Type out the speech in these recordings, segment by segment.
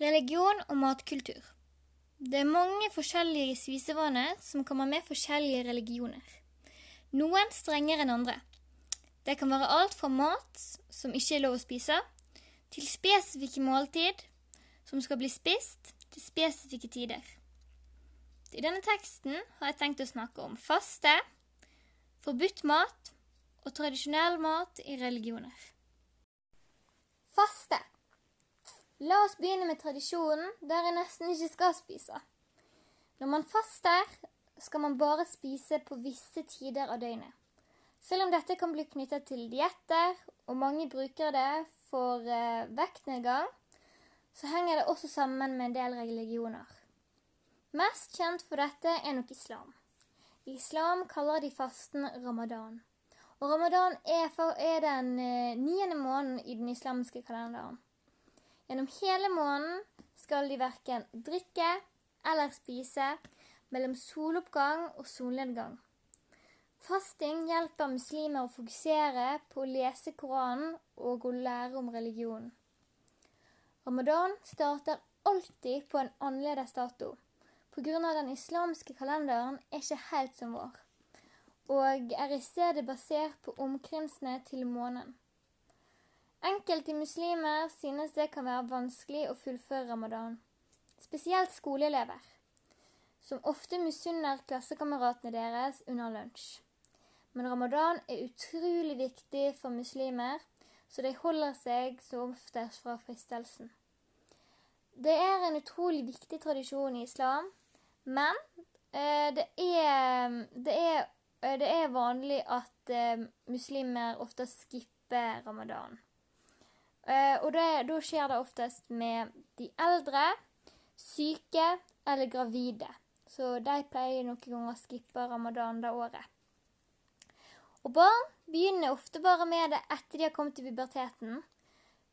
Religion og matkultur. Det er mange forskjellige spisevaner som kommer med forskjellige religioner. Noen strengere enn andre. Det kan være alt fra mat som ikke er lov å spise, til spesifikke måltid som skal bli spist til spesifikke tider. I denne teksten har jeg tenkt å snakke om faste, forbudt mat og tradisjonell mat i religioner. Faste. La oss begynne med tradisjonen der jeg nesten ikke skal spise. Når man faster, skal man bare spise på visse tider av døgnet. Selv om dette kan bli knyttet til dietter, og mange bruker det for eh, vektnedgang, så henger det også sammen med en del religioner. Mest kjent for dette er nok islam. I islam kaller de fasten ramadan. Og ramadan er, er den eh, niende måneden i den islamske kalenderen. Gjennom hele måneden skal de verken drikke eller spise mellom soloppgang og solnedgang. Fasting hjelper muslimer å fokusere på å lese Koranen og å lære om religionen. Ramadan starter alltid på en annerledes dato, pga. den islamske kalenderen er ikke helt som vår, og er i stedet basert på omkrinsene til månen. Enkelte muslimer synes det kan være vanskelig å fullføre ramadan, spesielt skoleelever, som ofte misunner klassekameratene deres under lunsj. Men ramadan er utrolig viktig for muslimer, så de holder seg så oftest fra fristelsen. Det er en utrolig viktig tradisjon i islam, men eh, det, er, det, er, eh, det, er, vanlig at eh, muslimer ofte skipper ramadan. Uh, og da skjer det oftest med de eldre, syke eller gravide. Så de pleier noen ganger å skippe ramadan det året. Og barn begynner ofte bare med det etter de har kommet til puberteten.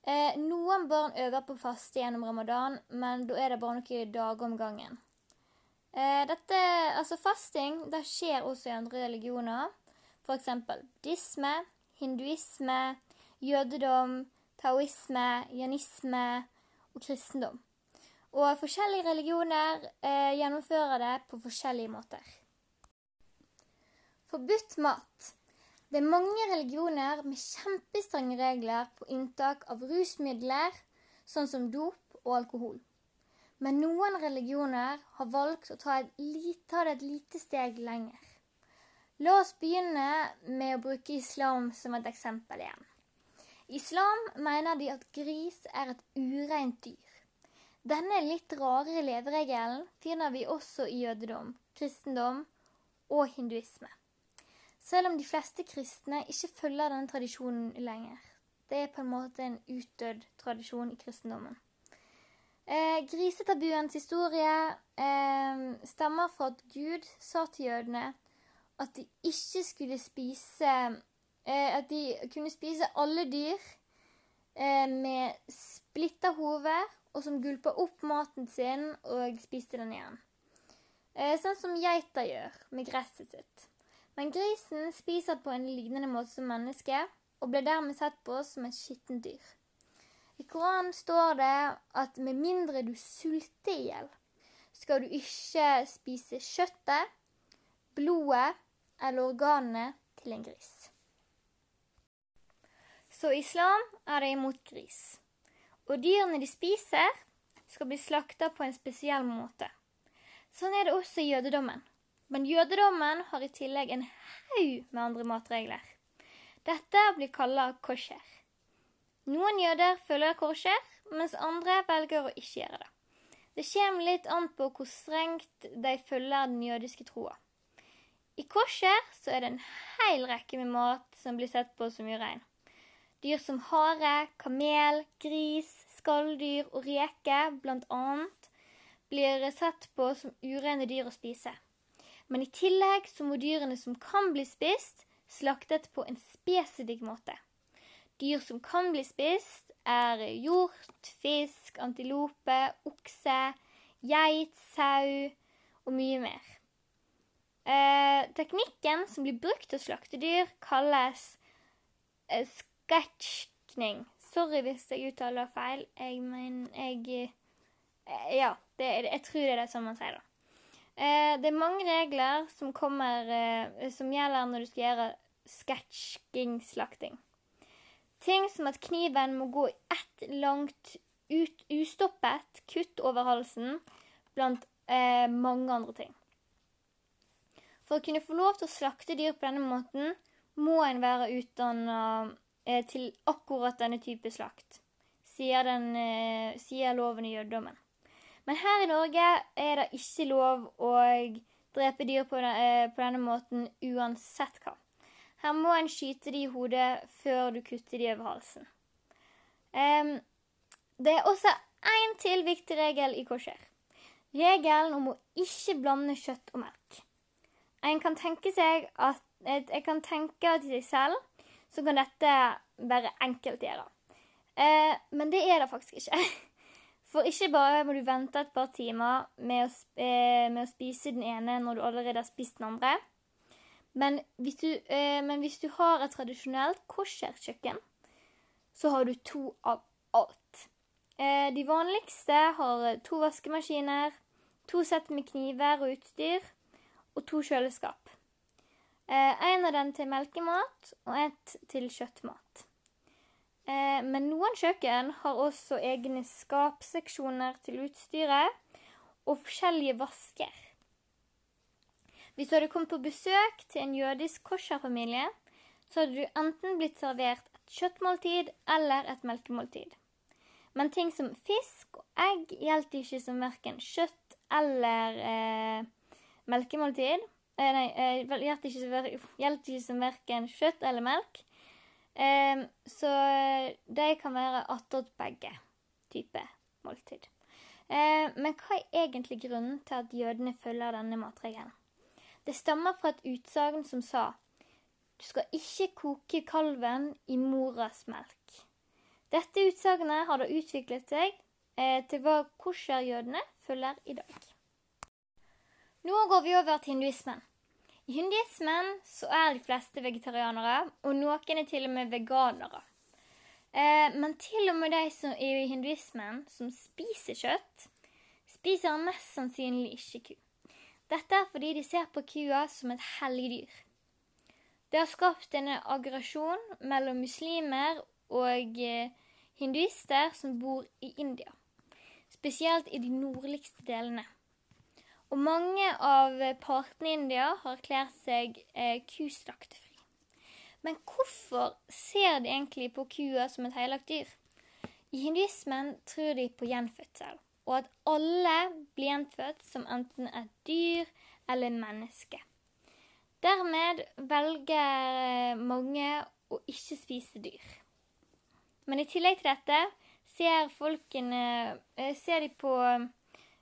Eh, noen barn øver på faste gjennom ramadan, men da er det bare noen dager om gangen. Eh, dette, altså Fasting det skjer også i andre religioner. F.eks. buddhisme, hinduisme, jødedom, taoisme, janisme og kristendom. Og forskjellige religioner eh, gjennomfører det på forskjellige måter. Forbudt mat. Det er mange religioner med kjempestrenge regler på inntak av rusmidler, sånn som dop og alkohol. Men noen religioner har valgt å ta, et, ta det et lite steg lenger. La oss begynne med å bruke islam som et eksempel igjen. Islam mener de at gris er et ureint dyr. Denne litt rare leveregelen finner vi også i jødedom, kristendom og hinduisme. Selv om de fleste kristne ikke følger denne tradisjonen lenger. Det er på en måte en utdødd tradisjon i kristendommen. Eh, Grisetabuens historie eh, stammer fra at Gud sa til jødene at de ikke skulle spise Eh, at de kunne spise alle dyr eh, med splitta hode, og som gulpa opp maten sin og spiste den igjen. Eh, sånn som geita gjør med gresset sitt. Men grisen spiser på en lignende måte som mennesket, og ble dermed sett på som et skittent dyr. I Koranen står det at med mindre du sulter i hjel, skal du ikke spise kjøttet, blodet eller organene til en gris. Så islam er det imot gris. Og dyrene de spiser, skal bli slakta på en spesiell måte. Sånn er det også i jødedommen. Men jødedommen har i tillegg en haug med andre matregler. Dette blir kalla kosher. Noen jøder følger kosher, mens andre velger å ikke gjøre det. Det kommer litt an på hvor strengt de følger den jødiske troa. I kosher så er det en hel rekke med mat som blir sett på som urein. Dyr som hare, kamel, gris, skalldyr og reke bl.a. blir sett på som urene dyr å spise. Men i tillegg så må dyrene som kan bli spist, slaktet på en spesifikk måte. Dyr som kan bli spist, er hjort, fisk, antilope, okse, geit, sau og mye mer. Eh, teknikken som blir brukt til å slakte dyr, kalles eh, sketsjning. Sorry hvis jeg uttaler feil. Jeg, mener jeg Eh, ja, det, jeg tror det er sånn man sier da. Eh, det er mange regler som kommer eh, som gjelder når du skal gjøre sketsjing-slakting. Ting som at kniven må gå i ett langt, ut, ustoppet kutt over halsen, blant eh, mange andre ting. For å kunne få lov til å slakte dyr på denne måten, må en være utdanna til akkurat denne type slakt, sier, den, eh, sier loven i jødedommen. Men her i Norge er det ikke lov å drepe dyr eh, på denne måten uansett hva. Her må en skyte de i hodet før du kutter de over halsen. Det er også én til viktig regel i kosher. Regelen om å ikke blande kjøtt og melk. En kan tenke seg at Jeg kan tenke til seg selv så kan dette være enkelt gjøre. Eh, men det er det faktisk ikke. For ikke bare må du vente et par timer med å, eh, med å spise den ene når du allerede har spist den andre. Men hvis du, eh, men hvis du har et tradisjonelt kosherkjøkken, så har du to av alt. Eh, de vanligste har to vaskemaskiner, to sett med kniver og utstyr og to kjøleskap. Eh, en av dem til melkemat og ett til kjøttmat. Eh, men noen kjøkken har også egne skapseksjoner til utstyret og forskjellige vasker. Hvis du hadde kommet på besøk til en jødisk kosherfamilie, så hadde du enten blitt servert et kjøttmåltid eller et melkemåltid. Men ting som fisk og egg gjaldt ikke som verken kjøtt eller eh, melkemåltid. Eh, nei, eh, gjaldt ikke, som verken kjøtt eller melk. Eh, så de kan være attåt begge typer måltid. Eh, men hva er egentlig grunnen til at jødene følger denne matregelen? Det stammer fra et utsagn som sa du skal ikke koke kalven i moras melk. Dette utsagnet har da utviklet seg eh, til hva kosherjødene følger i dag. Nå går vi over til hinduismen. I hinduismen så er de fleste vegetarianere, og noen er til og med veganere. Eh, men til og med de som er i hinduismen som spiser kjøtt, spiser mest sannsynlig ikke ku. Dette er fordi de ser på kua som et hellig dyr. Det har skapt en aggresjon mellom muslimer og eh, hinduister som bor i India, spesielt i de nordligste delene. Og mange av partene i India har erklært seg eh, kuslaktefri. Men hvorfor ser de egentlig på kua som et heilagt dyr? I hinduismen tror de på gjenfødsel og at alle blir gjenfødt som enten et dyr eller menneske. Dermed velger mange å ikke spise dyr. Men i tillegg til dette ser, folkene, eh, ser de på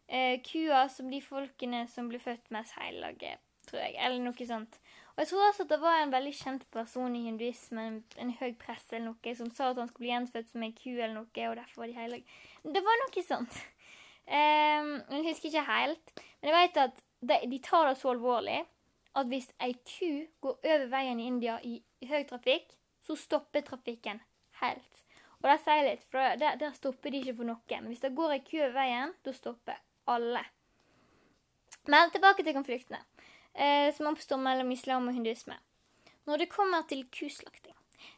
eh, kua som de folkene som blir født mest hellige, tror jeg, eller noe sånt. Og jeg tror også at det var en veldig kjent person i hinduismen, en høy prest eller noe, som sa at han skulle bli gjenfødt som en ku eller noe, og derfor var de hellige. Det var noe sånt. Um, jeg husker ikke helt, men jeg vet at de, de, tar det så alvorlig at hvis ei ku går over veien i India i, i høy trafikk, så stopper trafikken helt. Og det sier litt, for der, der, stopper de ikke for noe. Men hvis det går ei ku over veien, da stopper alle. Men tilbake til konfliktene eh, som oppstår mellom islam og hinduisme. Når det kommer til kuslakting,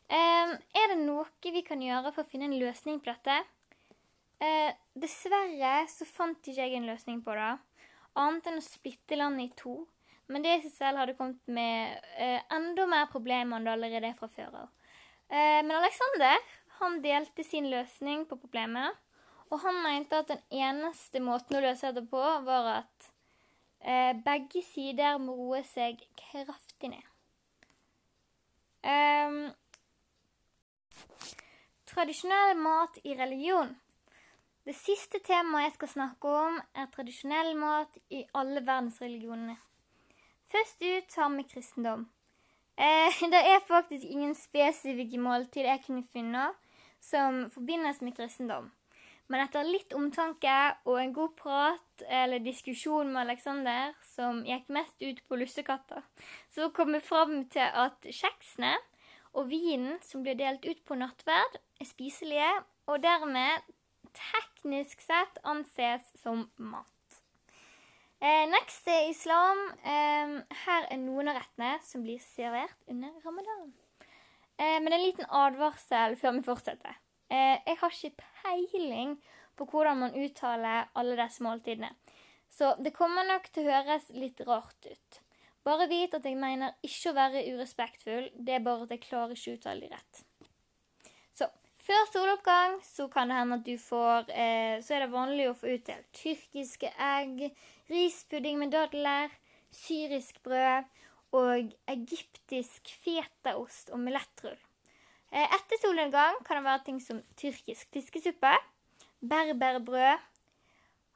eh, er det noe vi kan gjøre for å finne en løsning på dette? Eh, dessverre så fant ikke jeg en løsning på det, annet enn å splitte landet i to. Men det i seg selv hadde kommet med eh, enda mer problemer enn det allerede er fra før av. Eh, men Alexander han delte sin løsning på problemet, og han mente at den eneste måten å løse det på, var at eh, begge sider må roe seg kraftig ned. Um, tradisjonell mat i religion det siste temaet jeg skal snakke om, er tradisjonell mat i alle verdensreligionene. Først ut har vi kristendom. Eh, det er faktisk ingen spesifikke måltid jeg kunne finne som forbindes med kristendom. Men etter litt omtanke og en god prat eller diskusjon med Aleksander, som gikk mest ut på lussekatter, så kom vi fram til at kjeksene og vinen som blir delt ut på nattverd, er spiselige, og dermed teknisk sett anses som mat. Eh, next er islam. Eh, her er noen av rettene som blir servert under ramadan. Eh, men en liten advarsel før vi fortsetter. Eh, jeg har ikke peiling på hvordan man uttaler alle disse måltidene. Så det kommer nok til å høres litt rart ut. Bare vit at jeg mener ikke å være urespektfull, det er bare at jeg klarer ikke å uttale de rett. Så før soloppgang så kan det hende at du får eh, Så er det vanlig å få utdelt tyrkiske egg, rispudding med dadler, syrisk brød og egyptisk fetaost og melettrull. Eh, etter solnedgang kan det være ting som tyrkisk fiskesuppe, berberbrød,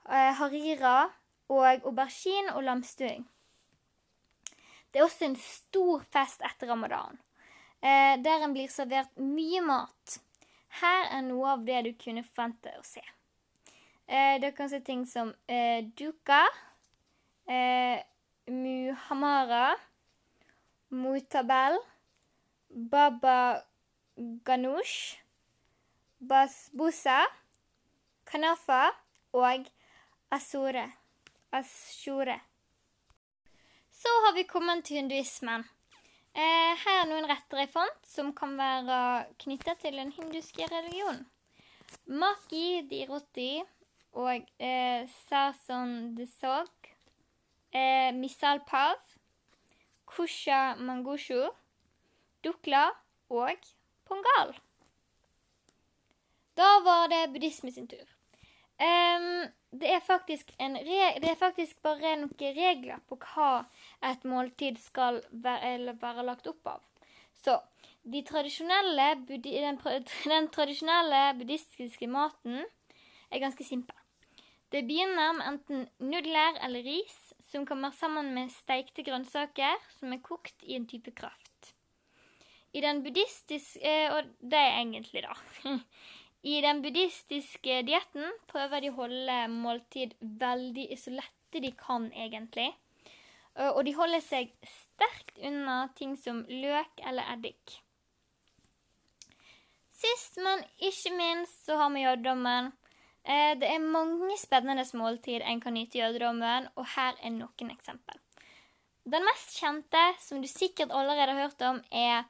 eh, harira og aubergine og lamstuing. Det er også en stor fest etter ramadan, eh, der en blir servert mye mat. Her er noe av det du kunne forvente å se. Det kan se ting som duka, muhamara, mutabel, baba ganoush, basbusa, kanafa og asure. Ashure. Så har vi kommet til hinduismen. Eh, her er noen retter jeg fant som kan være knyttet til den hinduske religionen. Maki di roti og eh, sason de sog, eh, misal pav, kusha mangushu, dukla og pongal. Da var det buddhisme sin tur. Um, det, er det, er faktisk bare noen regler på hva et måltid skal være, være lagt opp av. Så de tradisjonelle, den, den, tradisjonelle buddhistiske maten er ganske simpel. Det begynner med enten nudler eller ris, som kommer sammen med steikte grønnsaker som er kokt i en type kraft. I den buddhistiske eh, Og det er egentlig, da. I den buddhistiske dietten prøver de å holde måltid veldig så lette de kan, egentlig. Og de holder seg sterkt unna ting som løk eller eddik. Sist, men ikke minst, så har vi jødedommen. Eh, det er mange spennende måltid en kan nyte i jødedommen, og her er noen eksempel. Den mest kjente, som du sikkert allerede har hørt om, er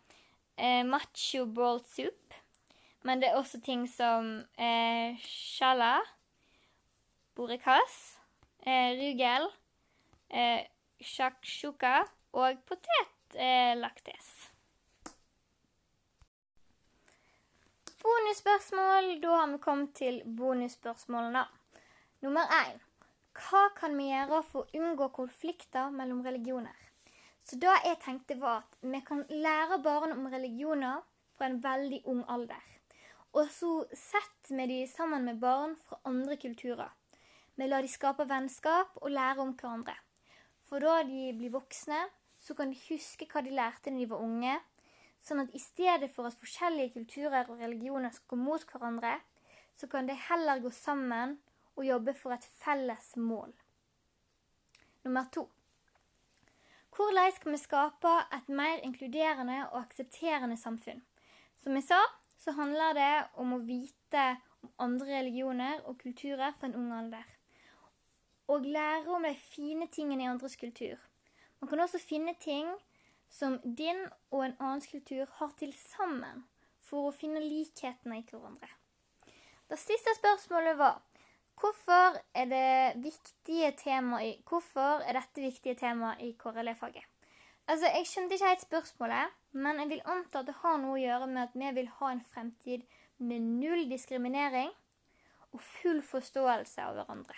eh, macho ball soup. Men det er også ting som eh, shala, borekas, eh, rugel, eh, shakshuka og potetlaktes. Bonusspørsmål. Da har vi kommet til bonusspørsmålene. Nummer én. Hva kan vi gjøre for å unngå konflikter mellom religioner? Så da jeg tenkte var at vi kan lære barn om religioner fra en veldig ung alder. Og så setter vi de sammen med barn fra andre kulturer. Vi lar de skape vennskap og lære om hverandre. For da de blir voksne, så kan de huske hva de lærte da de var unge. Sånn at i stedet for at forskjellige kulturer og religioner skal gå mot hverandre, så kan de heller gå sammen og jobbe for et felles mål. Nummer to. Hvordan skal vi skape et mer inkluderende og aksepterende samfunn? Som jeg sa, så handler det om å vite om andre religioner og kulturer fra en ung alder. Og lære om de fine tingene i andres kultur. Man kan også finne ting som din og en annens kultur har til sammen, for å finne likhetene i hverandre. Det siste spørsmålet var hvorfor er, det i, hvorfor er dette viktige temaet i KRLE-faget? Altså, Jeg skjønte ikke helt spørsmålet, men jeg vil anta at det har noe å gjøre med at vi vil ha en fremtid med null diskriminering og full forståelse av hverandre.